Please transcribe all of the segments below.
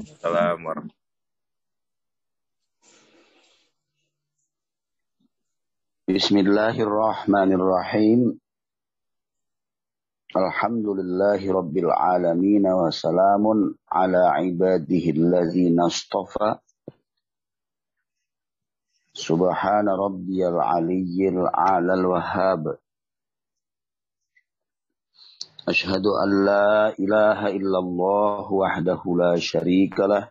السلام ورحمة بسم الله الرحمن الرحيم. الحمد لله رب العالمين وسلام على عباده الذين اصطفى. سبحان ربي العلي الأعلى الوهاب. أشهد أن لا إله إلا الله وحده لا شريك له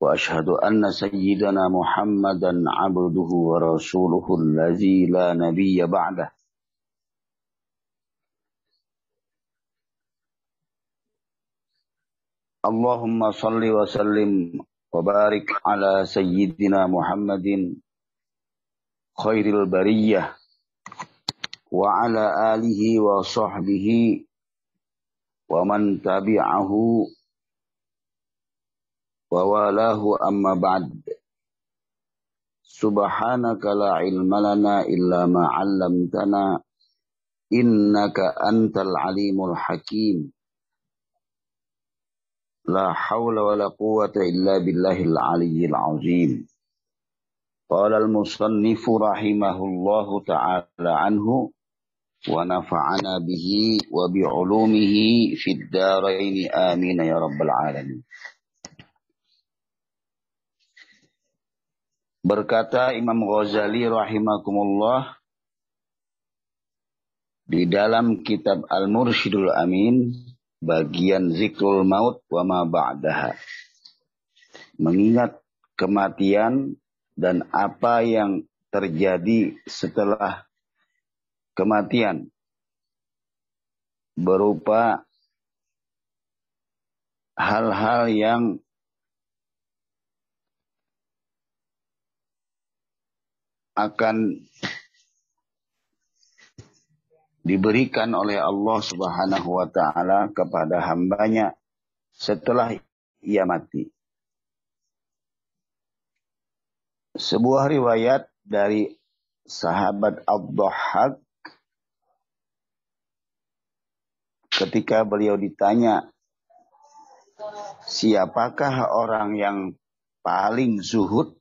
وأشهد أن سيدنا محمدا عبده ورسوله الذي لا نبي بعده. اللهم صل وسلم وبارك على سيدنا محمد خير البرية. وعلى آله وصحبه ومن تبعه ووالاه أما بعد. سبحانك لا علم لنا إلا ما علمتنا إنك أنت العليم الحكيم. لا حول ولا قوة إلا بالله العلي العظيم. قال المصنف رحمه الله تعالى عنه ونفعنا به وبعلومه في الدارين آمين يا رب العالمين Berkata Imam Ghazali rahimakumullah di dalam kitab Al-Mursyidul Amin bagian zikrul maut wa ma ba'daha. Mengingat kematian dan apa yang terjadi setelah kematian berupa hal-hal yang akan diberikan oleh Allah Subhanahu wa taala kepada hambanya setelah ia mati. Sebuah riwayat dari sahabat Abdullah ketika beliau ditanya siapakah orang yang paling zuhud?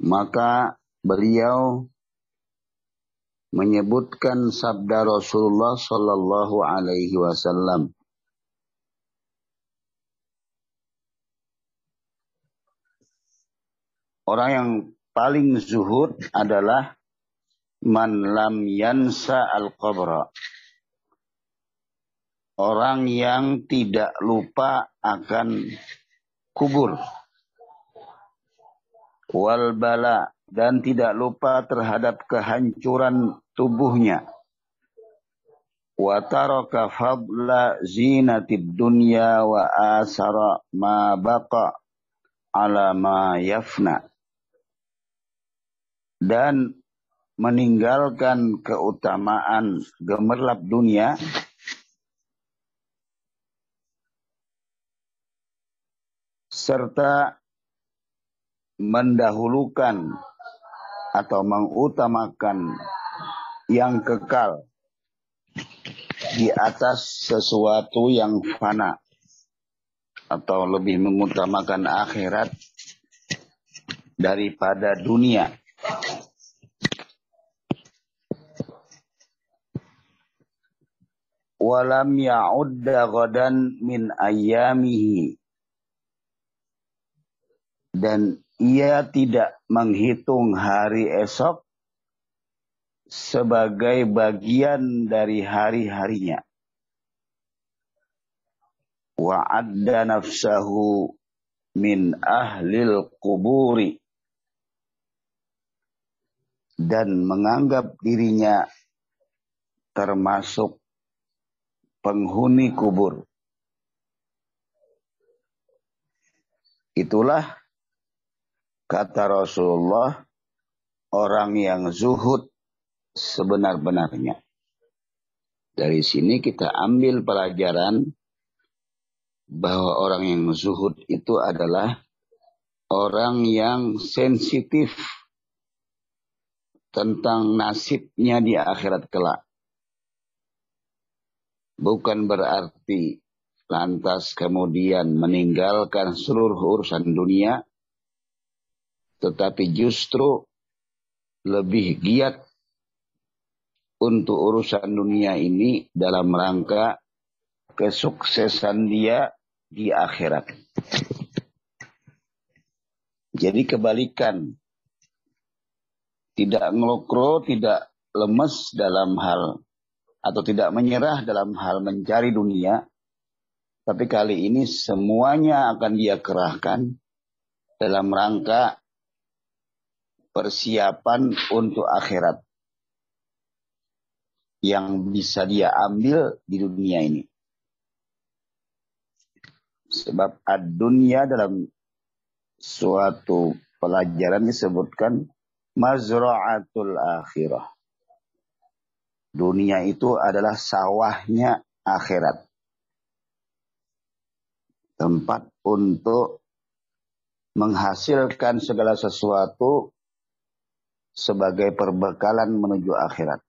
Maka beliau menyebutkan sabda Rasulullah Sallallahu Alaihi Wasallam Orang yang paling zuhud adalah man lam yansa al-qabra. Orang yang tidak lupa akan kubur. Wal bala dan tidak lupa terhadap kehancuran tubuhnya. Wa taraka fadla zinatid dunya wa asara ma baqa ala ma yafna dan meninggalkan keutamaan gemerlap dunia serta mendahulukan atau mengutamakan yang kekal di atas sesuatu yang fana atau lebih mengutamakan akhirat daripada dunia. Walam ya'udda ghadan min ayamihi dan ia tidak menghitung hari esok sebagai bagian dari hari-harinya. Wa'adda nafsahu min ahlil kuburi. Dan menganggap dirinya termasuk penghuni kubur. Itulah kata Rasulullah orang yang zuhud sebenar-benarnya. Dari sini kita ambil pelajaran bahwa orang yang zuhud itu adalah orang yang sensitif tentang nasibnya di akhirat kelak. Bukan berarti lantas kemudian meninggalkan seluruh urusan dunia, tetapi justru lebih giat untuk urusan dunia ini dalam rangka kesuksesan dia di akhirat. Jadi kebalikan. Tidak ngelokro, tidak lemes dalam hal atau tidak menyerah dalam hal mencari dunia. Tapi kali ini semuanya akan dia kerahkan dalam rangka persiapan untuk akhirat yang bisa dia ambil di dunia ini. Sebab ad-dunya dalam suatu pelajaran disebutkan mazra'atul akhirah. Dunia itu adalah sawahnya akhirat. Tempat untuk menghasilkan segala sesuatu sebagai perbekalan menuju akhirat.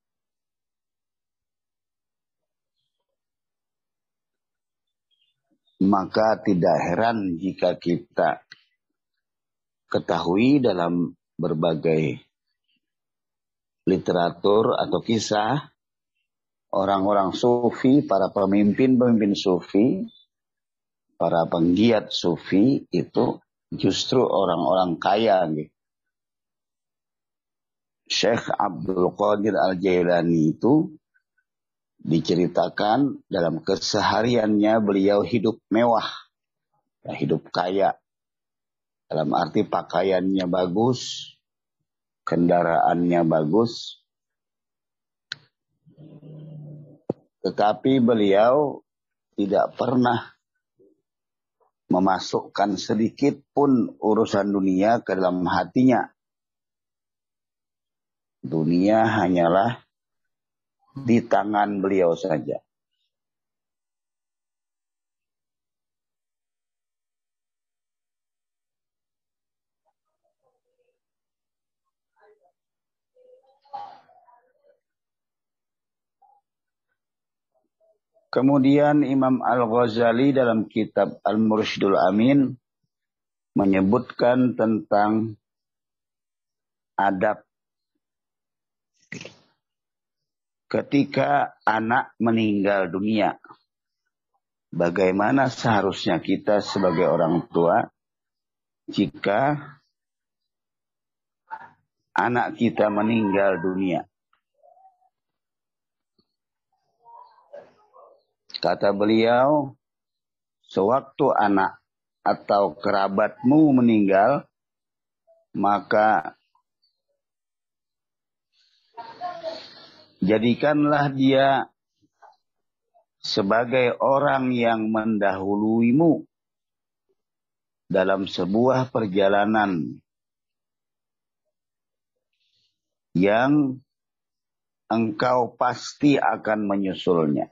Maka tidak heran jika kita ketahui dalam berbagai literatur atau kisah orang-orang sufi, para pemimpin-pemimpin sufi, para penggiat sufi itu justru orang-orang kaya. Gitu. Syekh Abdul Qadir Al-Jailani itu diceritakan dalam kesehariannya beliau hidup mewah, ya, hidup kaya, dalam arti pakaiannya bagus, kendaraannya bagus. Tetapi beliau tidak pernah memasukkan sedikit pun urusan dunia ke dalam hatinya. Dunia hanyalah di tangan beliau saja. Kemudian Imam Al-Ghazali dalam kitab Al-Mursyidul Amin menyebutkan tentang adab ketika anak meninggal dunia. Bagaimana seharusnya kita sebagai orang tua jika anak kita meninggal dunia. Kata beliau, sewaktu anak atau kerabatmu meninggal, maka jadikanlah dia sebagai orang yang mendahuluimu dalam sebuah perjalanan yang engkau pasti akan menyusulnya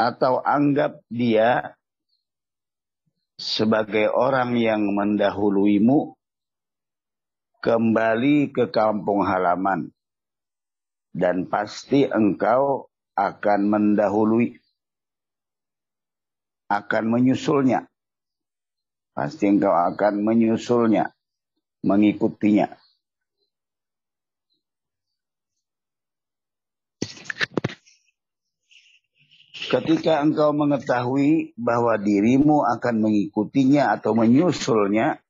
atau anggap dia sebagai orang yang mendahuluimu kembali ke kampung halaman. Dan pasti engkau akan mendahului akan menyusulnya. Pasti engkau akan menyusulnya mengikutinya Ketika engkau mengetahui bahwa dirimu akan mengikutinya atau menyusulnya,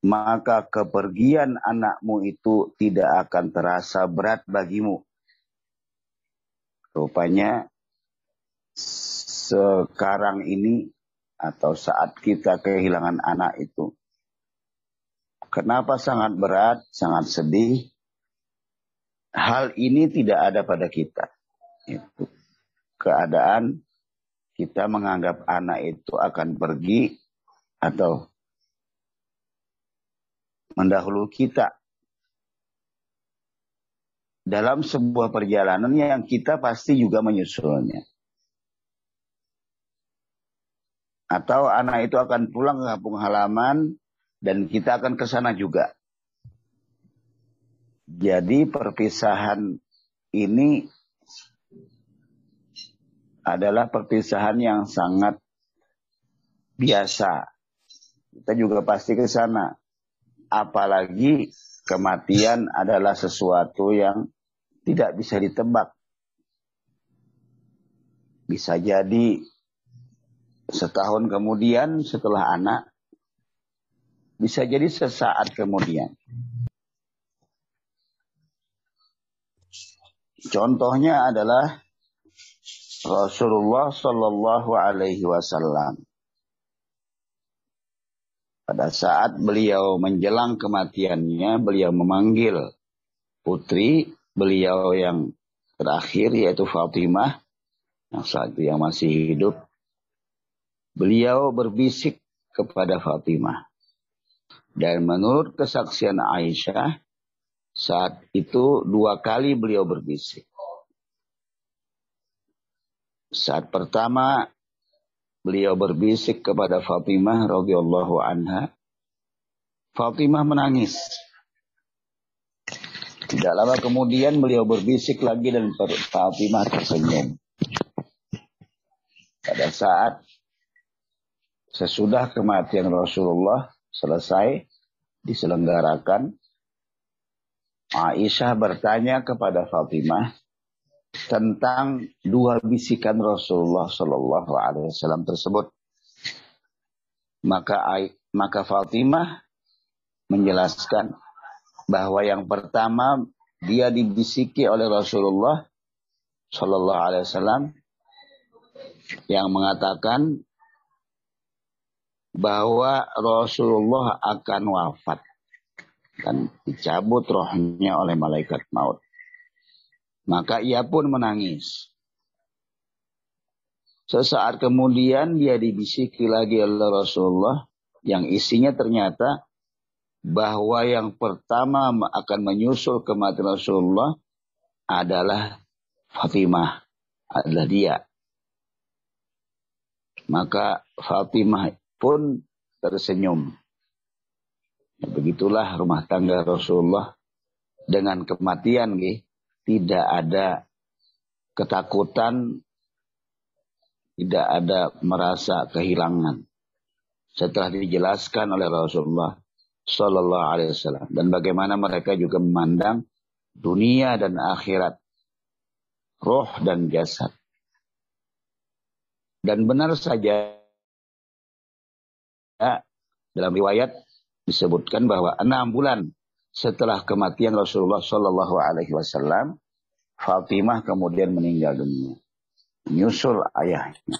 maka kepergian anakmu itu tidak akan terasa berat bagimu. Rupanya sekarang ini atau saat kita kehilangan anak itu, kenapa sangat berat, sangat sedih? Hal ini tidak ada pada kita itu keadaan kita menganggap anak itu akan pergi atau mendahulu kita dalam sebuah perjalanan yang kita pasti juga menyusulnya. Atau anak itu akan pulang ke kampung halaman dan kita akan ke sana juga. Jadi perpisahan ini adalah perpisahan yang sangat biasa. Kita juga pasti ke sana. Apalagi kematian adalah sesuatu yang tidak bisa ditebak. Bisa jadi setahun kemudian setelah anak, bisa jadi sesaat kemudian. Contohnya adalah Rasulullah Shallallahu Alaihi Wasallam. Pada saat beliau menjelang kematiannya, beliau memanggil putri beliau yang terakhir yaitu Fatimah yang saat itu yang masih hidup, beliau berbisik kepada Fatimah. Dan menurut kesaksian Aisyah, saat itu dua kali beliau berbisik. Saat pertama beliau berbisik kepada Fatimah radhiyallahu anha. Fatimah menangis. Tidak lama kemudian beliau berbisik lagi dan Fatimah tersenyum. Pada saat sesudah kematian Rasulullah selesai diselenggarakan, Aisyah bertanya kepada Fatimah tentang dua bisikan Rasulullah Shallallahu Alaihi Wasallam tersebut. Maka maka Fatimah menjelaskan bahwa yang pertama dia dibisiki oleh Rasulullah Shallallahu Alaihi Wasallam yang mengatakan bahwa Rasulullah akan wafat dan dicabut rohnya oleh malaikat maut. Maka ia pun menangis. Sesaat kemudian dia dibisiki lagi oleh Rasulullah yang isinya ternyata bahwa yang pertama akan menyusul kematian Rasulullah adalah Fatimah, adalah dia. Maka Fatimah pun tersenyum. Begitulah rumah tangga Rasulullah dengan kematian gitu. Tidak ada ketakutan, tidak ada merasa kehilangan. Setelah dijelaskan oleh Rasulullah Sallallahu Alaihi Wasallam dan bagaimana mereka juga memandang dunia dan akhirat, roh dan jasad. Dan benar saja dalam riwayat disebutkan bahwa enam bulan setelah kematian Rasulullah Shallallahu Alaihi Wasallam, Fatimah kemudian meninggal dunia, menyusul ayahnya.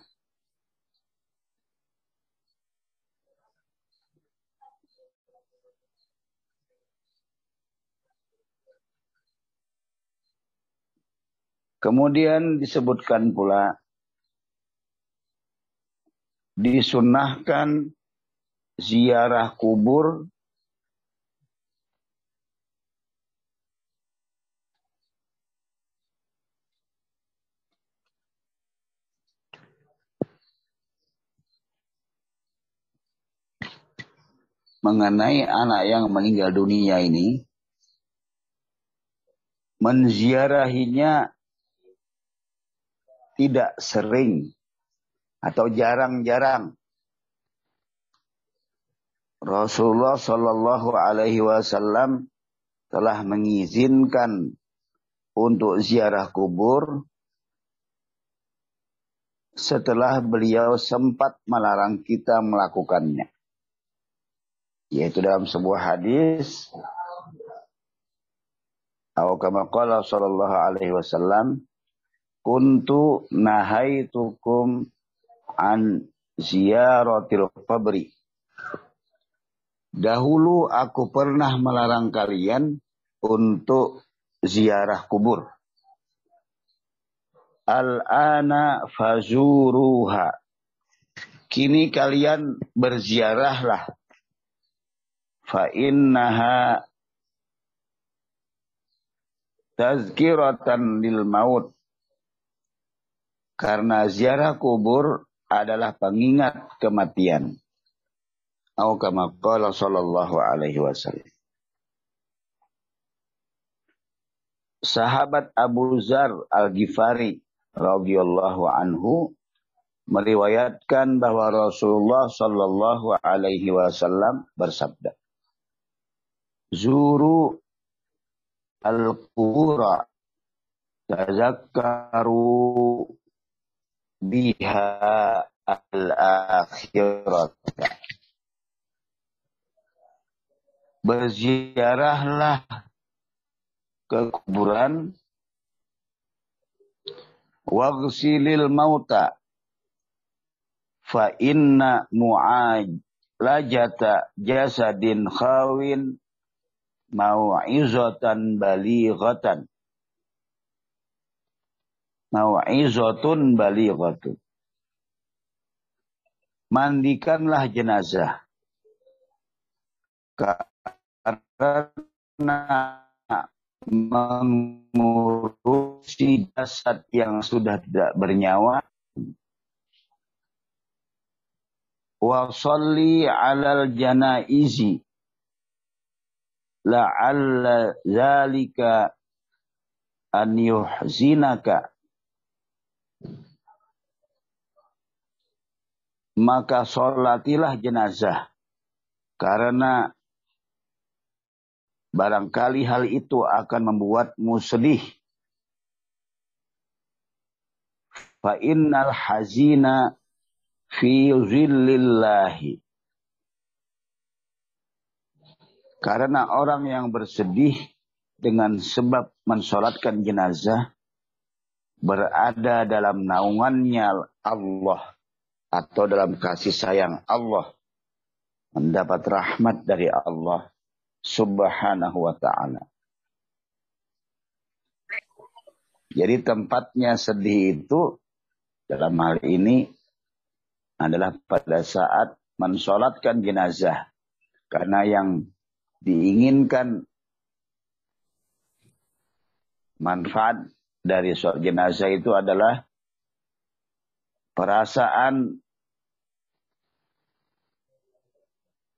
Kemudian disebutkan pula disunahkan ziarah kubur mengenai anak yang meninggal dunia ini menziarahinya tidak sering atau jarang-jarang Rasulullah Shallallahu Alaihi Wasallam telah mengizinkan untuk ziarah kubur setelah beliau sempat melarang kita melakukannya. Yaitu dalam sebuah hadis atau kama qala sallallahu alaihi wasallam kuntu nahaitukum an ziyaratil qabri. Dahulu aku pernah melarang kalian untuk ziarah kubur. Al-ana fazuruha. Kini kalian berziarahlah. Fa innaha tazkiratan lil maut karena ziarah kubur adalah pengingat kematian. Atau kama qala sallallahu alaihi wasallam. Sahabat Abu Zar Al-Ghifari radhiyallahu anhu meriwayatkan bahwa Rasulullah sallallahu alaihi wasallam bersabda Zuru al-qura. Tazakkaru biha al-akhirat. Berziarahlah ke kuburan. Waghsilil mauta. Fa inna mu'ajlajata jasadin khawin mau'izatan balighatan mau'izatun balighatun. Mandikanlah jenazah. Karena mengurusi jasad yang sudah tidak bernyawa. Wa salli alal janaizi la'alla zalika an yuhzinaka maka sholatilah jenazah. Karena barangkali hal itu akan membuatmu sedih. Fa innal hazina fi zillillahi. Karena orang yang bersedih dengan sebab mensolatkan jenazah berada dalam naungannya Allah atau dalam kasih sayang Allah mendapat rahmat dari Allah subhanahu wa ta'ala. Jadi tempatnya sedih itu dalam hal ini adalah pada saat mensolatkan jenazah. Karena yang diinginkan manfaat dari sholat jenazah itu adalah perasaan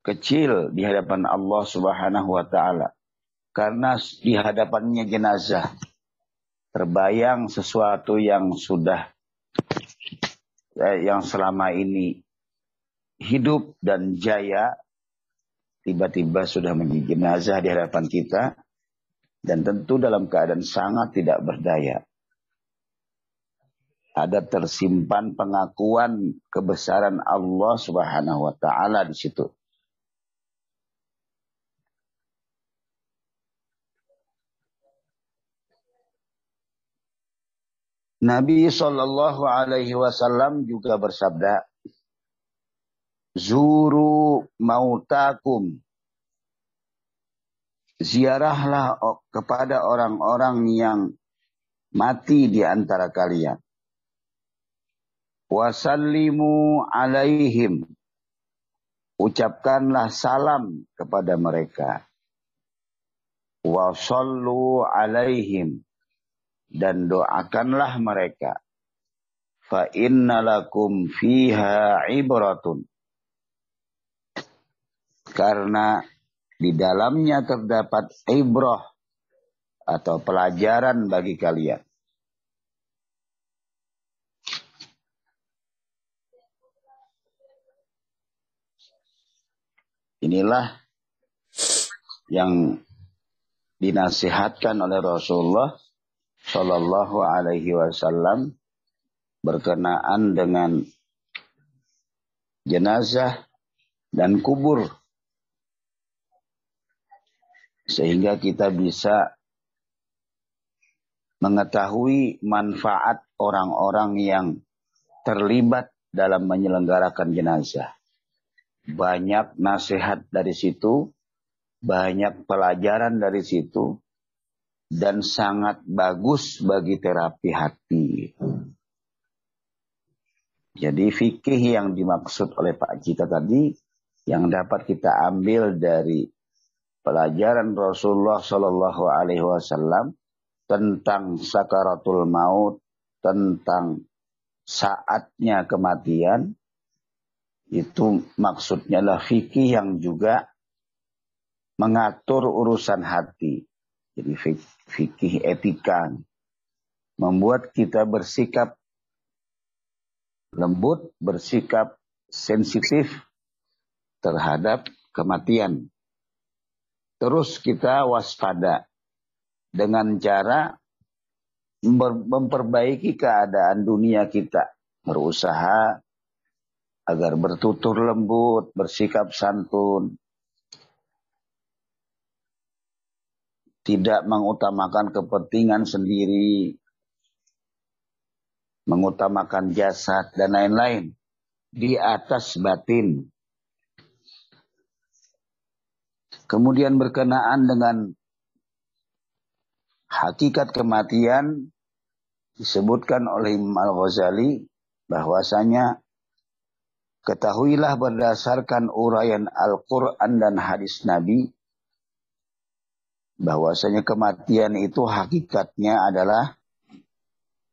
kecil di hadapan Allah Subhanahu wa taala. Karena di hadapannya jenazah terbayang sesuatu yang sudah eh, yang selama ini hidup dan jaya tiba-tiba sudah menjadi jenazah di hadapan kita dan tentu dalam keadaan sangat tidak berdaya ada tersimpan pengakuan kebesaran Allah Subhanahu wa taala di situ. Nabi Shallallahu Alaihi Wasallam juga bersabda, Zuru mautakum. Ziarahlah kepada orang-orang yang mati di antara kalian wasallimu alaihim. Ucapkanlah salam kepada mereka. Wasallu alaihim. Dan doakanlah mereka. Fa innalakum fiha ibratun. Karena di dalamnya terdapat ibrah atau pelajaran bagi kalian. Inilah yang dinasihatkan oleh Rasulullah Shallallahu Alaihi Wasallam berkenaan dengan jenazah dan kubur sehingga kita bisa mengetahui manfaat orang-orang yang terlibat dalam menyelenggarakan jenazah banyak nasihat dari situ, banyak pelajaran dari situ, dan sangat bagus bagi terapi hati. Jadi fikih yang dimaksud oleh Pak Cita tadi yang dapat kita ambil dari pelajaran Rasulullah Shallallahu Alaihi Wasallam tentang sakaratul maut, tentang saatnya kematian itu maksudnya lah fikih yang juga mengatur urusan hati. Jadi fikih etika membuat kita bersikap lembut, bersikap sensitif terhadap kematian. Terus kita waspada dengan cara memperbaiki keadaan dunia kita. Berusaha agar bertutur lembut, bersikap santun. Tidak mengutamakan kepentingan sendiri. Mengutamakan jasad dan lain-lain. Di atas batin. Kemudian berkenaan dengan hakikat kematian disebutkan oleh Imam Al-Ghazali bahwasanya ketahuilah berdasarkan uraian Al-Quran dan hadis Nabi bahwasanya kematian itu hakikatnya adalah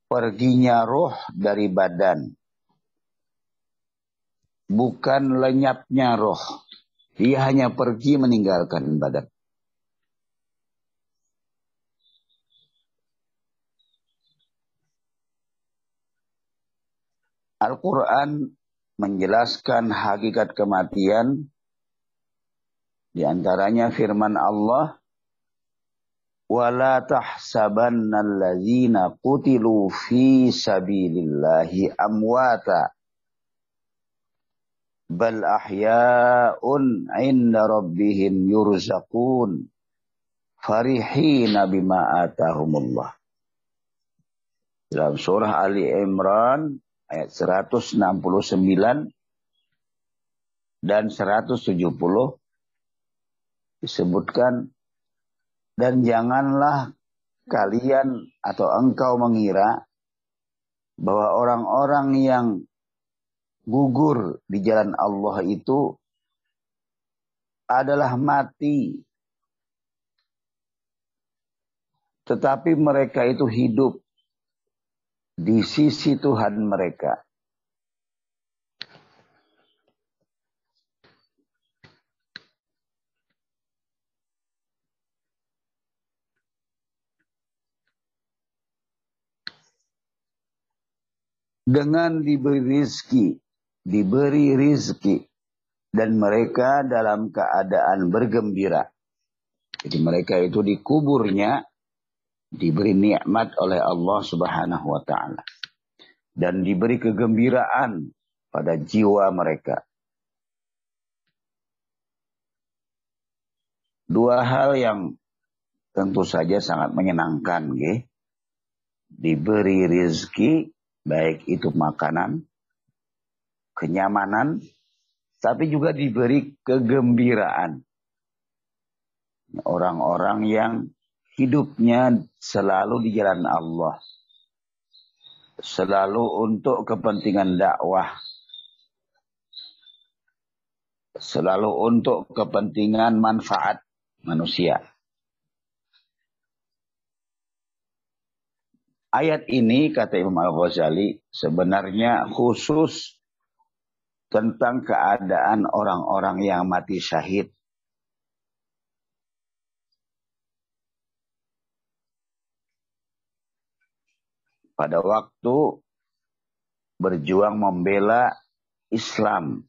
perginya roh dari badan bukan lenyapnya roh dia hanya pergi meninggalkan badan Al-Quran menjelaskan hakikat kematian. Di antaranya firman Allah, وَلَا تَحْسَبَنَّ الَّذِينَ قُتِلُوا فِي سَبِيلِ اللَّهِ أَمْوَاتًا bal ahya'un 'inda rabbihim yurzaqun farihina bima atahumullah dalam surah Ali Imran ayat 169 dan 170 disebutkan dan janganlah kalian atau engkau mengira bahwa orang-orang yang gugur di jalan Allah itu adalah mati tetapi mereka itu hidup di sisi Tuhan mereka. Dengan diberi rizki, diberi rizki, dan mereka dalam keadaan bergembira. Jadi mereka itu dikuburnya diberi nikmat oleh Allah Subhanahu wa taala dan diberi kegembiraan pada jiwa mereka. Dua hal yang tentu saja sangat menyenangkan. Diberi rizki, baik itu makanan, kenyamanan, tapi juga diberi kegembiraan. Orang-orang yang hidupnya selalu di jalan Allah. Selalu untuk kepentingan dakwah. Selalu untuk kepentingan manfaat manusia. Ayat ini kata Imam Al-Ghazali sebenarnya khusus tentang keadaan orang-orang yang mati syahid pada waktu berjuang membela Islam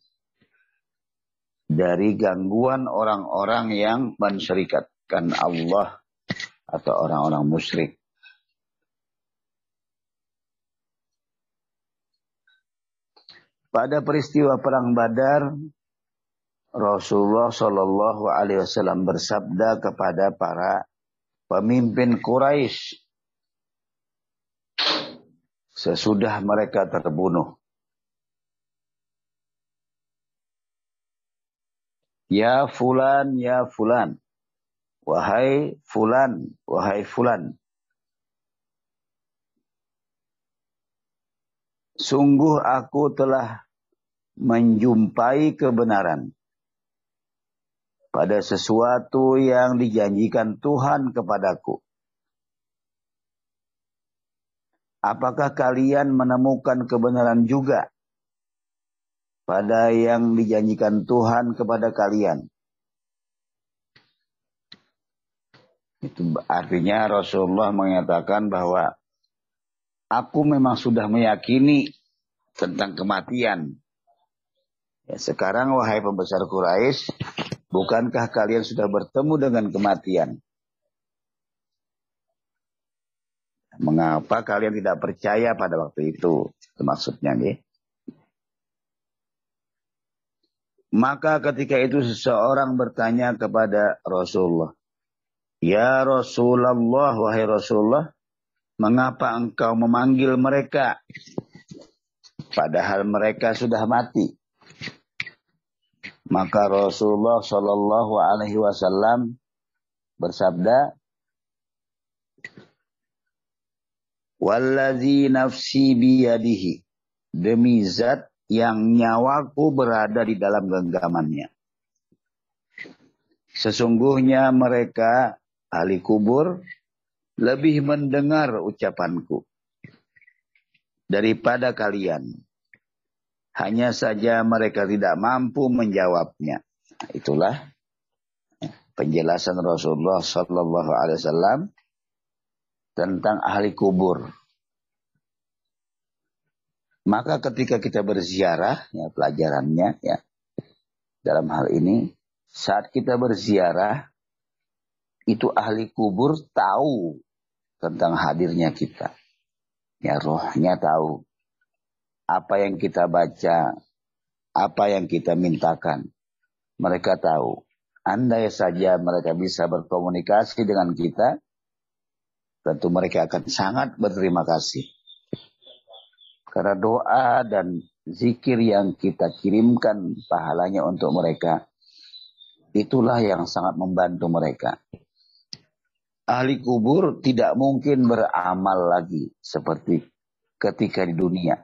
dari gangguan orang-orang yang mensyirikatkan Allah atau orang-orang musyrik. Pada peristiwa perang Badar, Rasulullah Shallallahu Alaihi Wasallam bersabda kepada para pemimpin Quraisy sesudah mereka terbunuh. Ya fulan, ya fulan. Wahai fulan, wahai fulan. Sungguh aku telah menjumpai kebenaran pada sesuatu yang dijanjikan Tuhan kepadaku. apakah kalian menemukan kebenaran juga pada yang dijanjikan Tuhan kepada kalian? Itu artinya Rasulullah mengatakan bahwa aku memang sudah meyakini tentang kematian. Ya, sekarang wahai pembesar Quraisy, bukankah kalian sudah bertemu dengan kematian? Mengapa kalian tidak percaya pada waktu itu? Itu maksudnya nih. Maka ketika itu seseorang bertanya kepada Rasulullah, Ya Rasulullah, wahai Rasulullah, mengapa engkau memanggil mereka? Padahal mereka sudah mati. Maka Rasulullah Shallallahu Alaihi Wasallam bersabda, Wallazi nafsi biyadihi. Demi zat yang nyawaku berada di dalam genggamannya. Sesungguhnya mereka ahli kubur lebih mendengar ucapanku daripada kalian. Hanya saja mereka tidak mampu menjawabnya. Itulah penjelasan Rasulullah Sallallahu Alaihi Wasallam tentang ahli kubur. Maka ketika kita berziarah, ya pelajarannya ya dalam hal ini, saat kita berziarah, itu ahli kubur tahu tentang hadirnya kita. Ya rohnya tahu. Apa yang kita baca, apa yang kita mintakan. Mereka tahu. Andai saja mereka bisa berkomunikasi dengan kita, tentu mereka akan sangat berterima kasih. Karena doa dan zikir yang kita kirimkan pahalanya untuk mereka, itulah yang sangat membantu mereka ahli kubur tidak mungkin beramal lagi seperti ketika di dunia.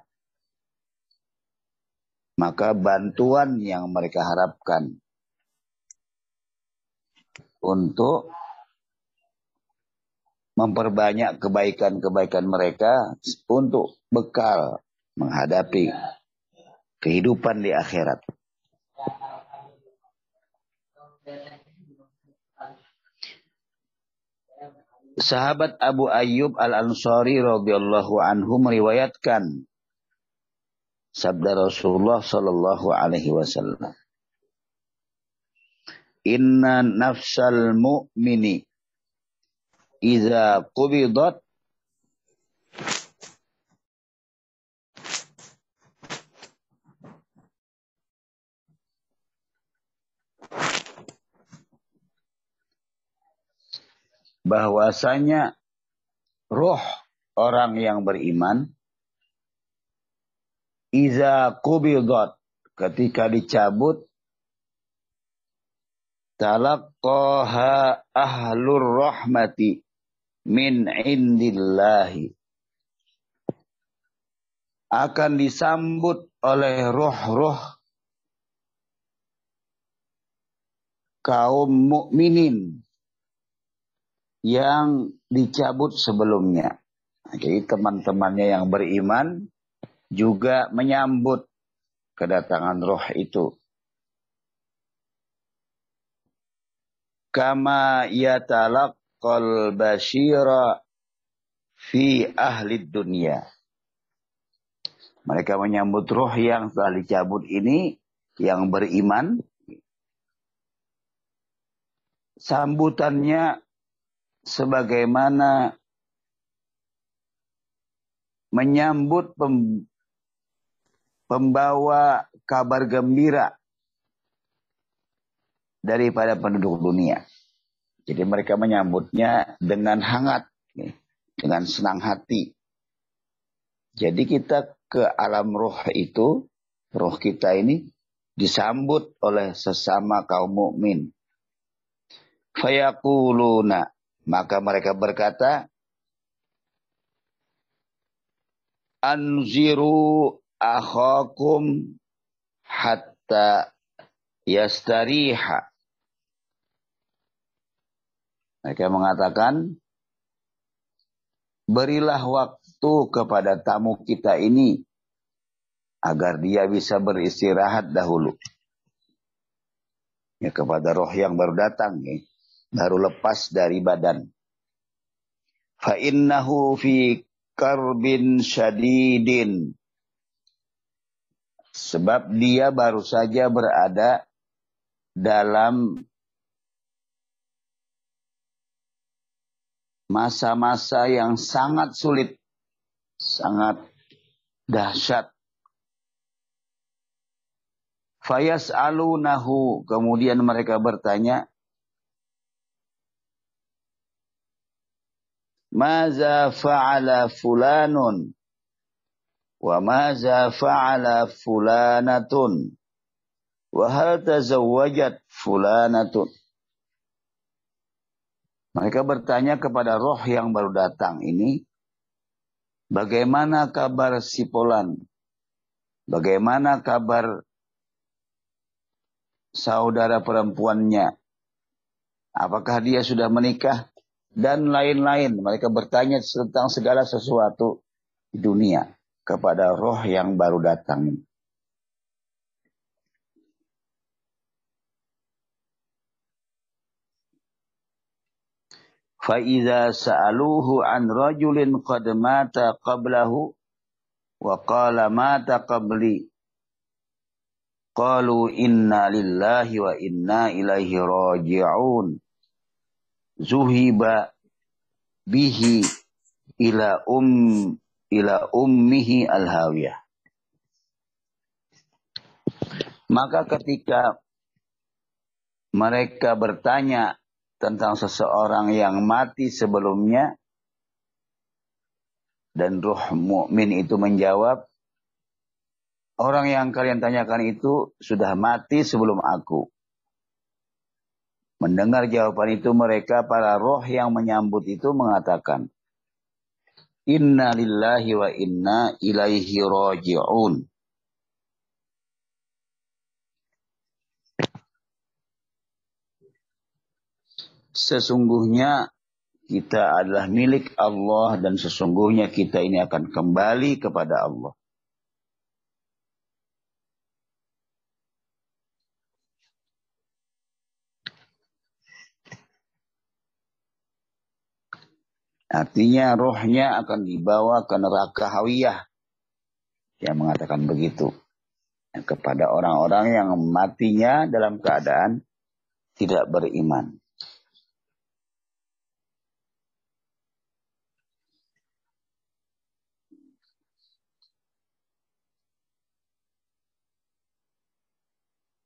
Maka bantuan yang mereka harapkan untuk memperbanyak kebaikan-kebaikan mereka untuk bekal menghadapi kehidupan di akhirat. Sahabat Abu Ayyub Al-Ansari radhiyallahu anhu meriwayatkan sabda Rasulullah sallallahu alaihi wasallam. Inna nafsal mu'mini idza qubidat bahwasanya roh orang yang beriman iza kubidat ketika dicabut talaqqaha ahlur rahmati min indillahi. Akan disambut oleh roh-roh kaum mukminin yang dicabut sebelumnya. Jadi teman-temannya yang beriman juga menyambut kedatangan roh itu. Kama yatalaqqal basyira fi ahli dunia. Mereka menyambut roh yang telah dicabut ini yang beriman. Sambutannya sebagaimana menyambut pem, pembawa kabar gembira daripada penduduk dunia. Jadi mereka menyambutnya dengan hangat, dengan senang hati. Jadi kita ke alam roh itu, roh kita ini disambut oleh sesama kaum mukmin. Fayaquluna maka mereka berkata, Anziru akhakum hatta yastariha. Mereka mengatakan, berilah waktu kepada tamu kita ini agar dia bisa beristirahat dahulu. Ya kepada roh yang baru datang ya, baru lepas dari badan. Fa innahu fi karbin syadidin. Sebab dia baru saja berada dalam masa-masa yang sangat sulit, sangat dahsyat. Fayas alunahu. Kemudian mereka bertanya. Maza fa'ala fulanun. Wa maza fa'ala fulanatun. Wa hal tazawwajat fulanatun. Mereka bertanya kepada roh yang baru datang ini, bagaimana kabar si Polan? Bagaimana kabar saudara perempuannya. Apakah dia sudah menikah? Dan lain-lain. Mereka bertanya tentang segala sesuatu di dunia kepada roh yang baru datang. فَإِذَا سَأَلُوهُ عَنْ رَجُلٍ قَدْ مَاتَ قَبْلَهُ وَقَالَ مَاتَ قَبْلِي Qalu inna lillahi wa inna ilaihi raji'un. Zuhiba bihi ila um ila ummihi al-hawiyah. Maka ketika mereka bertanya tentang seseorang yang mati sebelumnya dan ruh mukmin itu menjawab Orang yang kalian tanyakan itu sudah mati sebelum aku. Mendengar jawaban itu mereka para roh yang menyambut itu mengatakan. Inna lillahi wa inna ilaihi raji'un. Sesungguhnya kita adalah milik Allah dan sesungguhnya kita ini akan kembali kepada Allah. Artinya rohnya akan dibawa ke neraka hawiyah. Yang mengatakan begitu. Kepada orang-orang yang matinya dalam keadaan tidak beriman.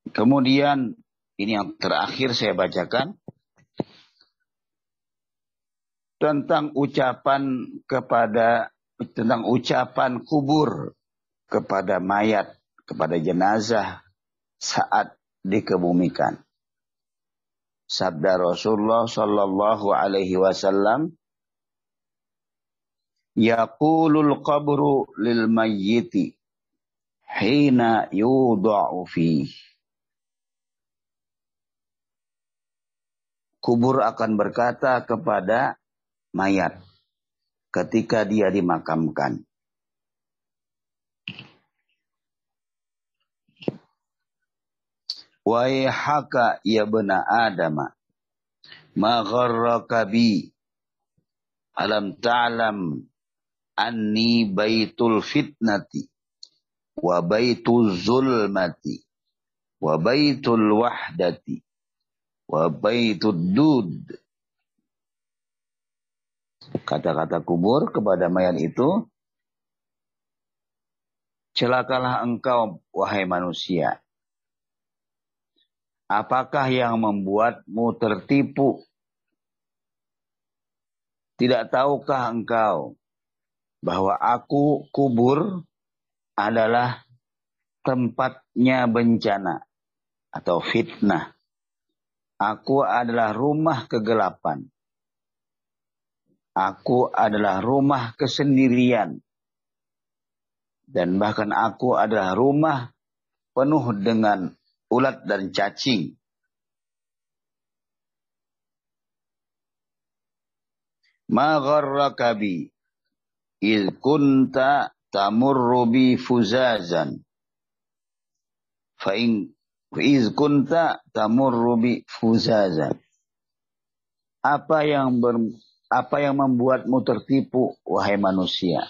Kemudian ini yang terakhir saya bacakan tentang ucapan kepada tentang ucapan kubur kepada mayat, kepada jenazah saat dikebumikan. Sabda Rasulullah sallallahu alaihi wasallam Yaqulul qabru lil mayyiti hina yudha'u fi Kubur akan berkata kepada mayat ketika dia dimakamkan. haka ya bena Adama ma gharraka bi alam ta'lam anni baitul fitnati wa baitul zulmati wa baitul wahdati wa baitul dud Kata-kata kubur kepada mayat itu, celakalah engkau, wahai manusia. Apakah yang membuatmu tertipu? Tidak tahukah engkau bahwa aku kubur adalah tempatnya bencana atau fitnah. Aku adalah rumah kegelapan. Aku adalah rumah kesendirian. Dan bahkan aku adalah rumah penuh dengan ulat dan cacing. Ma gharrakabi. iz kunta tamurru bi fuzazan fa in iz kunta tamurru bi fuzazan apa yang ber, apa yang membuatmu tertipu, wahai manusia?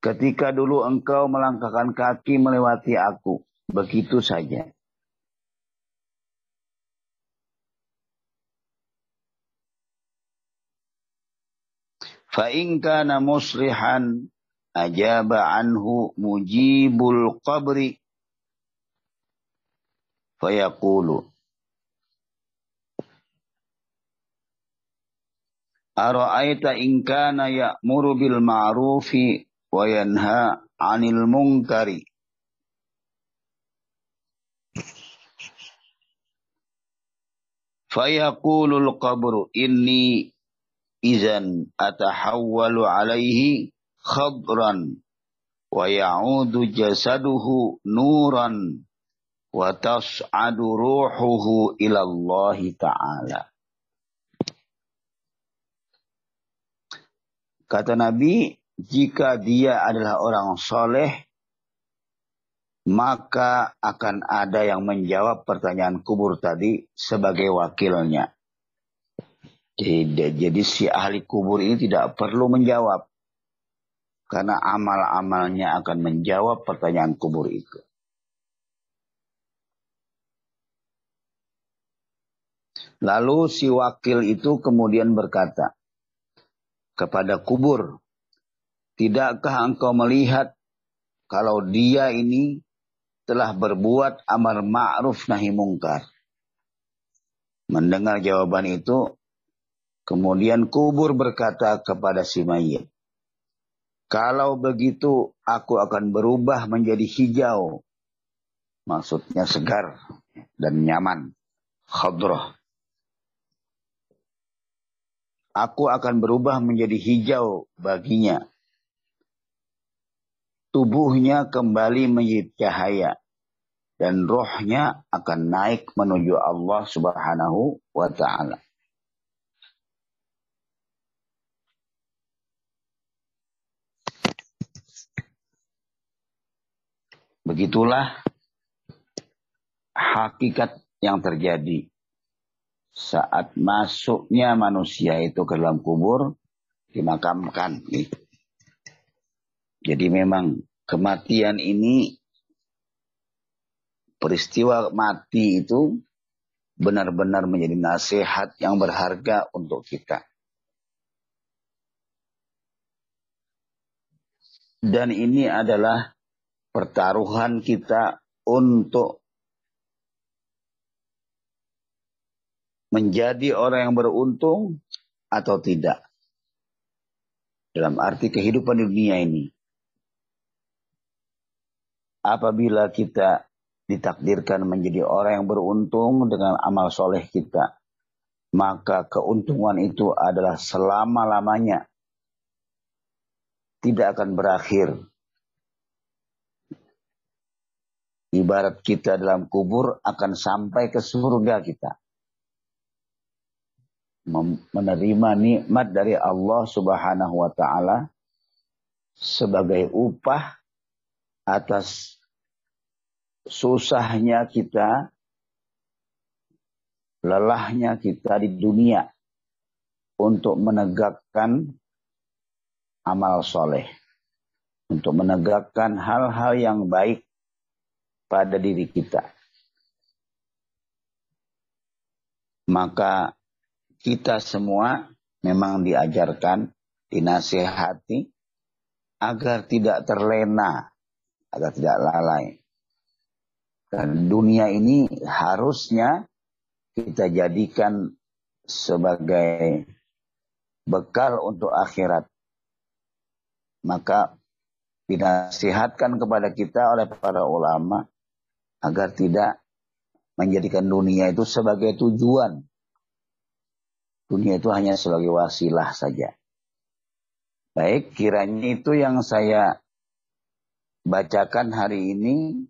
Ketika dulu engkau melangkahkan kaki melewati aku, begitu saja. Fa'inka na musrihan ajaba anhu mujibul qabri. Fayaqulu Ara'aita in kana ya'muru bil ma'rufi wa yanha 'anil munkari. Fayaqulul qabru inni izan atahawwalu alaihi khadran wa ya'udu jasaduhu nuran wa tas'adu ruhuhu ila Allah ta'ala. Kata Nabi, jika dia adalah orang soleh, maka akan ada yang menjawab pertanyaan kubur tadi sebagai wakilnya. Jadi, jadi si ahli kubur ini tidak perlu menjawab. Karena amal-amalnya akan menjawab pertanyaan kubur itu. Lalu si wakil itu kemudian berkata kepada kubur, Tidakkah engkau melihat kalau dia ini telah berbuat amar ma'ruf nahi mungkar? Mendengar jawaban itu, Kemudian kubur berkata kepada si mayit, kalau begitu aku akan berubah menjadi hijau. Maksudnya segar dan nyaman. Khadrah. Aku akan berubah menjadi hijau baginya. Tubuhnya kembali menjadi cahaya. Dan rohnya akan naik menuju Allah subhanahu wa ta'ala. Begitulah hakikat yang terjadi saat masuknya manusia itu ke dalam kubur dimakamkan. Jadi memang kematian ini peristiwa mati itu benar-benar menjadi nasihat yang berharga untuk kita. Dan ini adalah pertaruhan kita untuk menjadi orang yang beruntung atau tidak. Dalam arti kehidupan dunia ini. Apabila kita ditakdirkan menjadi orang yang beruntung dengan amal soleh kita, maka keuntungan itu adalah selama-lamanya. Tidak akan berakhir Ibarat kita dalam kubur akan sampai ke surga kita. Menerima nikmat dari Allah subhanahu wa ta'ala sebagai upah atas susahnya kita, lelahnya kita di dunia untuk menegakkan amal soleh. Untuk menegakkan hal-hal yang baik pada diri kita. Maka kita semua memang diajarkan, dinasehati agar tidak terlena, agar tidak lalai. Dan dunia ini harusnya kita jadikan sebagai bekal untuk akhirat. Maka dinasihatkan kepada kita oleh para ulama agar tidak menjadikan dunia itu sebagai tujuan. Dunia itu hanya sebagai wasilah saja. Baik, kiranya itu yang saya bacakan hari ini.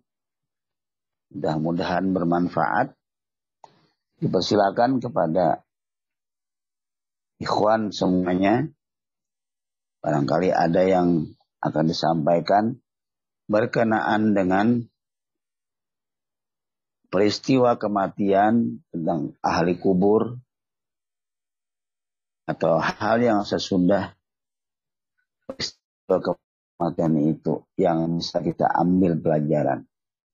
Mudah-mudahan bermanfaat. Dipersilakan kepada ikhwan semuanya, barangkali ada yang akan disampaikan berkenaan dengan peristiwa kematian tentang ahli kubur atau hal yang sesudah peristiwa kematian itu yang bisa kita ambil pelajaran.